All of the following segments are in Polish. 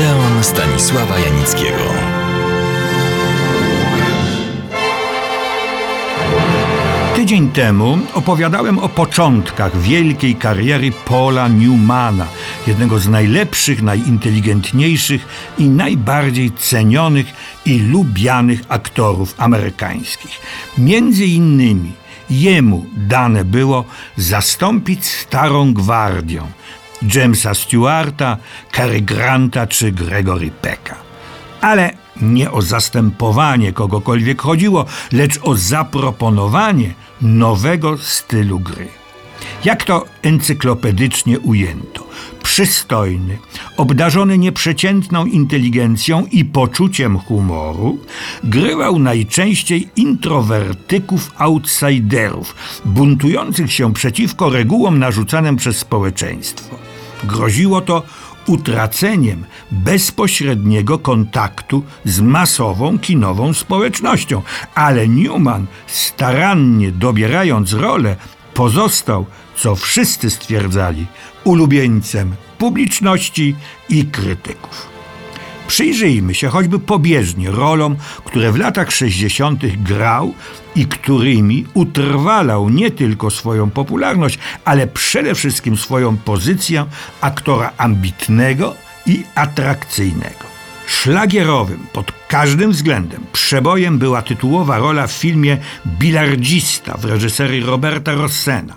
Odeon Stanisława Janickiego. Tydzień temu opowiadałem o początkach wielkiej kariery Paula Newmana, jednego z najlepszych, najinteligentniejszych i najbardziej cenionych i lubianych aktorów amerykańskich. Między innymi jemu dane było zastąpić starą gwardią Jamesa Stewarta, Cary Granta czy Gregory Pecka. Ale nie o zastępowanie kogokolwiek chodziło, lecz o zaproponowanie nowego stylu gry. Jak to encyklopedycznie ujęto? Przystojny, obdarzony nieprzeciętną inteligencją i poczuciem humoru, grywał najczęściej introwertyków outsiderów, buntujących się przeciwko regułom narzucanym przez społeczeństwo. Groziło to utraceniem bezpośredniego kontaktu z masową kinową społecznością. Ale Newman, starannie dobierając rolę, pozostał, co wszyscy stwierdzali, ulubieńcem publiczności i krytyków. Przyjrzyjmy się choćby pobieżnie rolom, które w latach 60. grał i którymi utrwalał nie tylko swoją popularność, ale przede wszystkim swoją pozycję aktora ambitnego i atrakcyjnego. Szlagierowym pod każdym względem przebojem była tytułowa rola w filmie Bilardzista w reżyserii Roberta Rossena.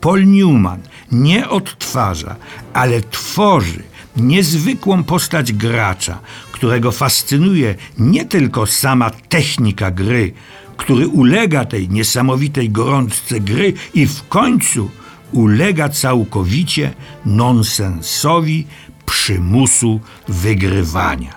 Paul Newman nie odtwarza, ale tworzy niezwykłą postać gracza, którego fascynuje nie tylko sama technika gry, który ulega tej niesamowitej gorączce gry i w końcu ulega całkowicie nonsensowi przymusu wygrywania.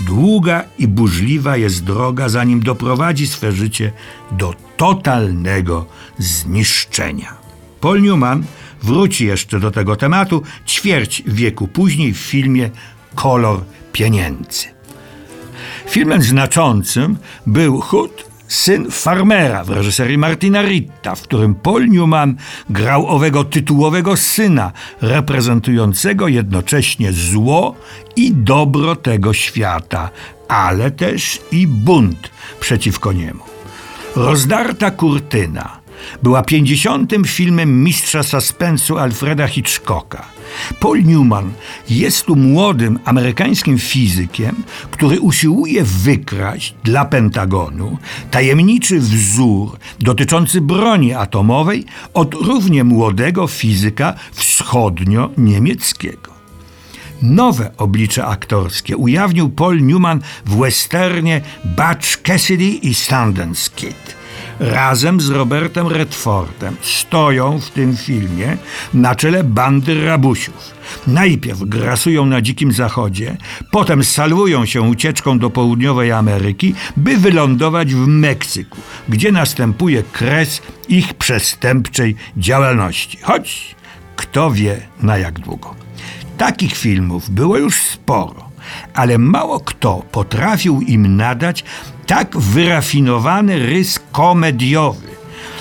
Długa i burzliwa jest droga, zanim doprowadzi swe życie do totalnego zniszczenia. Paul Newman wróci jeszcze do tego tematu ćwierć wieku później w filmie Kolor pieniędzy. Filmem znaczącym był Hood, syn farmera w reżyserii Martina Ritta, w którym Paul Newman grał owego tytułowego syna, reprezentującego jednocześnie zło i dobro tego świata, ale też i bunt przeciwko niemu. Rozdarta kurtyna była pięćdziesiątym filmem mistrza suspensu Alfreda Hitchcocka. Paul Newman jest tu młodym amerykańskim fizykiem, który usiłuje wykraść dla Pentagonu tajemniczy wzór dotyczący broni atomowej od równie młodego fizyka wschodnio-niemieckiego. Nowe oblicze aktorskie ujawnił Paul Newman w westernie Butch Cassidy i Sundance Kid razem z Robertem Redfordem stoją w tym filmie na czele bandy rabusiów. Najpierw grasują na Dzikim Zachodzie, potem salują się ucieczką do południowej Ameryki, by wylądować w Meksyku, gdzie następuje kres ich przestępczej działalności. Choć kto wie na jak długo. Takich filmów było już sporo, ale mało kto potrafił im nadać tak wyrafinowany rys komediowy.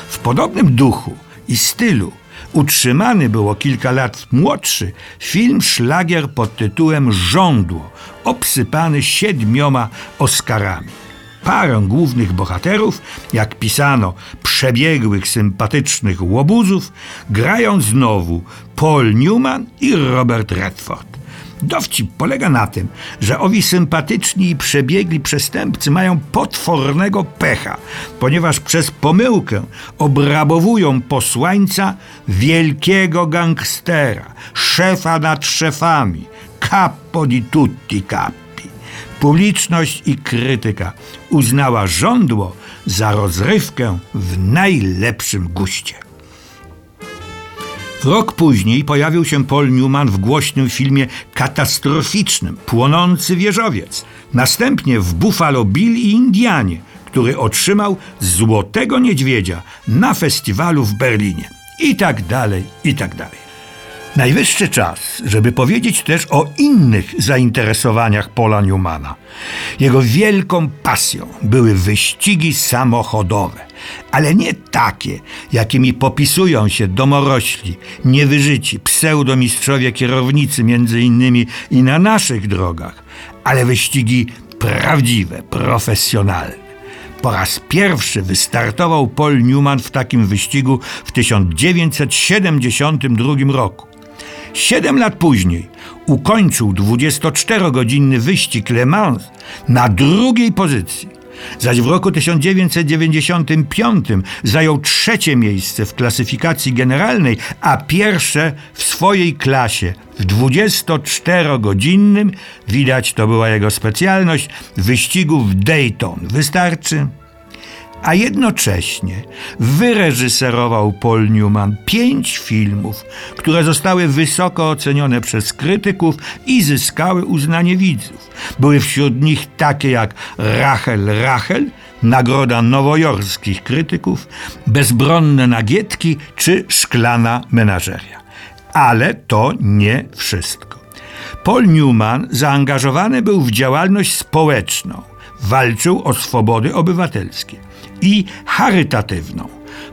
W podobnym duchu i stylu utrzymany było kilka lat młodszy film szlagier pod tytułem Żądło, obsypany siedmioma Oscarami. Parę głównych bohaterów, jak pisano, przebiegłych, sympatycznych łobuzów, grają znowu Paul Newman i Robert Redford. Dowcip polega na tym, że owi sympatyczni i przebiegli przestępcy mają potwornego pecha, ponieważ przez pomyłkę obrabowują posłańca wielkiego gangstera, szefa nad szefami, capo di tutti capi. Publiczność i krytyka uznała żądło za rozrywkę w najlepszym guście. Rok później pojawił się Paul Newman w głośnym filmie katastroficznym Płonący wieżowiec. Następnie w Buffalo Bill i Indianie, który otrzymał Złotego Niedźwiedzia na festiwalu w Berlinie. I tak dalej, i tak dalej. Najwyższy czas, żeby powiedzieć też o innych zainteresowaniach Paula Newmana. Jego wielką pasją były wyścigi samochodowe, ale nie takie, jakimi popisują się domorośli, niewyżyci, pseudomistrzowie kierownicy między innymi i na naszych drogach, ale wyścigi prawdziwe, profesjonalne. Po raz pierwszy wystartował Paul Newman w takim wyścigu w 1972 roku. Siedem lat później ukończył 24-godzinny wyścig Le Mans na drugiej pozycji. Zaś w roku 1995 zajął trzecie miejsce w klasyfikacji generalnej, a pierwsze w swojej klasie w 24-godzinnym, widać to była jego specjalność, wyścigu w Dayton. Wystarczy? A jednocześnie wyreżyserował Paul Newman pięć filmów, które zostały wysoko ocenione przez krytyków i zyskały uznanie widzów. Były wśród nich takie jak Rachel Rachel, nagroda nowojorskich krytyków, Bezbronne nagietki czy Szklana menażeria. Ale to nie wszystko. Paul Newman zaangażowany był w działalność społeczną. Walczył o swobody obywatelskie i charytatywną.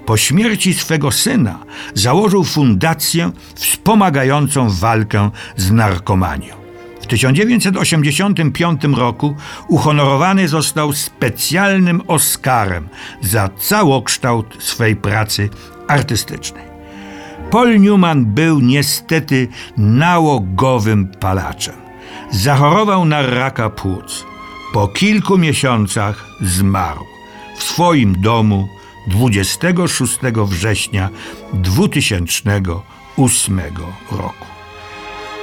Po śmierci swego syna założył fundację wspomagającą walkę z narkomanią. W 1985 roku uhonorowany został specjalnym Oscarem za całokształt swej pracy artystycznej. Paul Newman był niestety nałogowym palaczem. Zachorował na raka płuc. Po kilku miesiącach zmarł w swoim domu 26 września 2008 roku.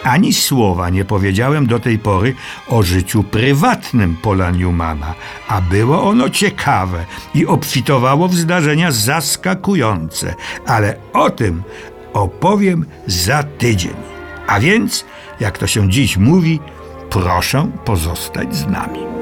Ani słowa nie powiedziałem do tej pory o życiu prywatnym Paula Newmana, a było ono ciekawe i obfitowało w zdarzenia zaskakujące, ale o tym opowiem za tydzień. A więc, jak to się dziś mówi, proszę pozostać z nami.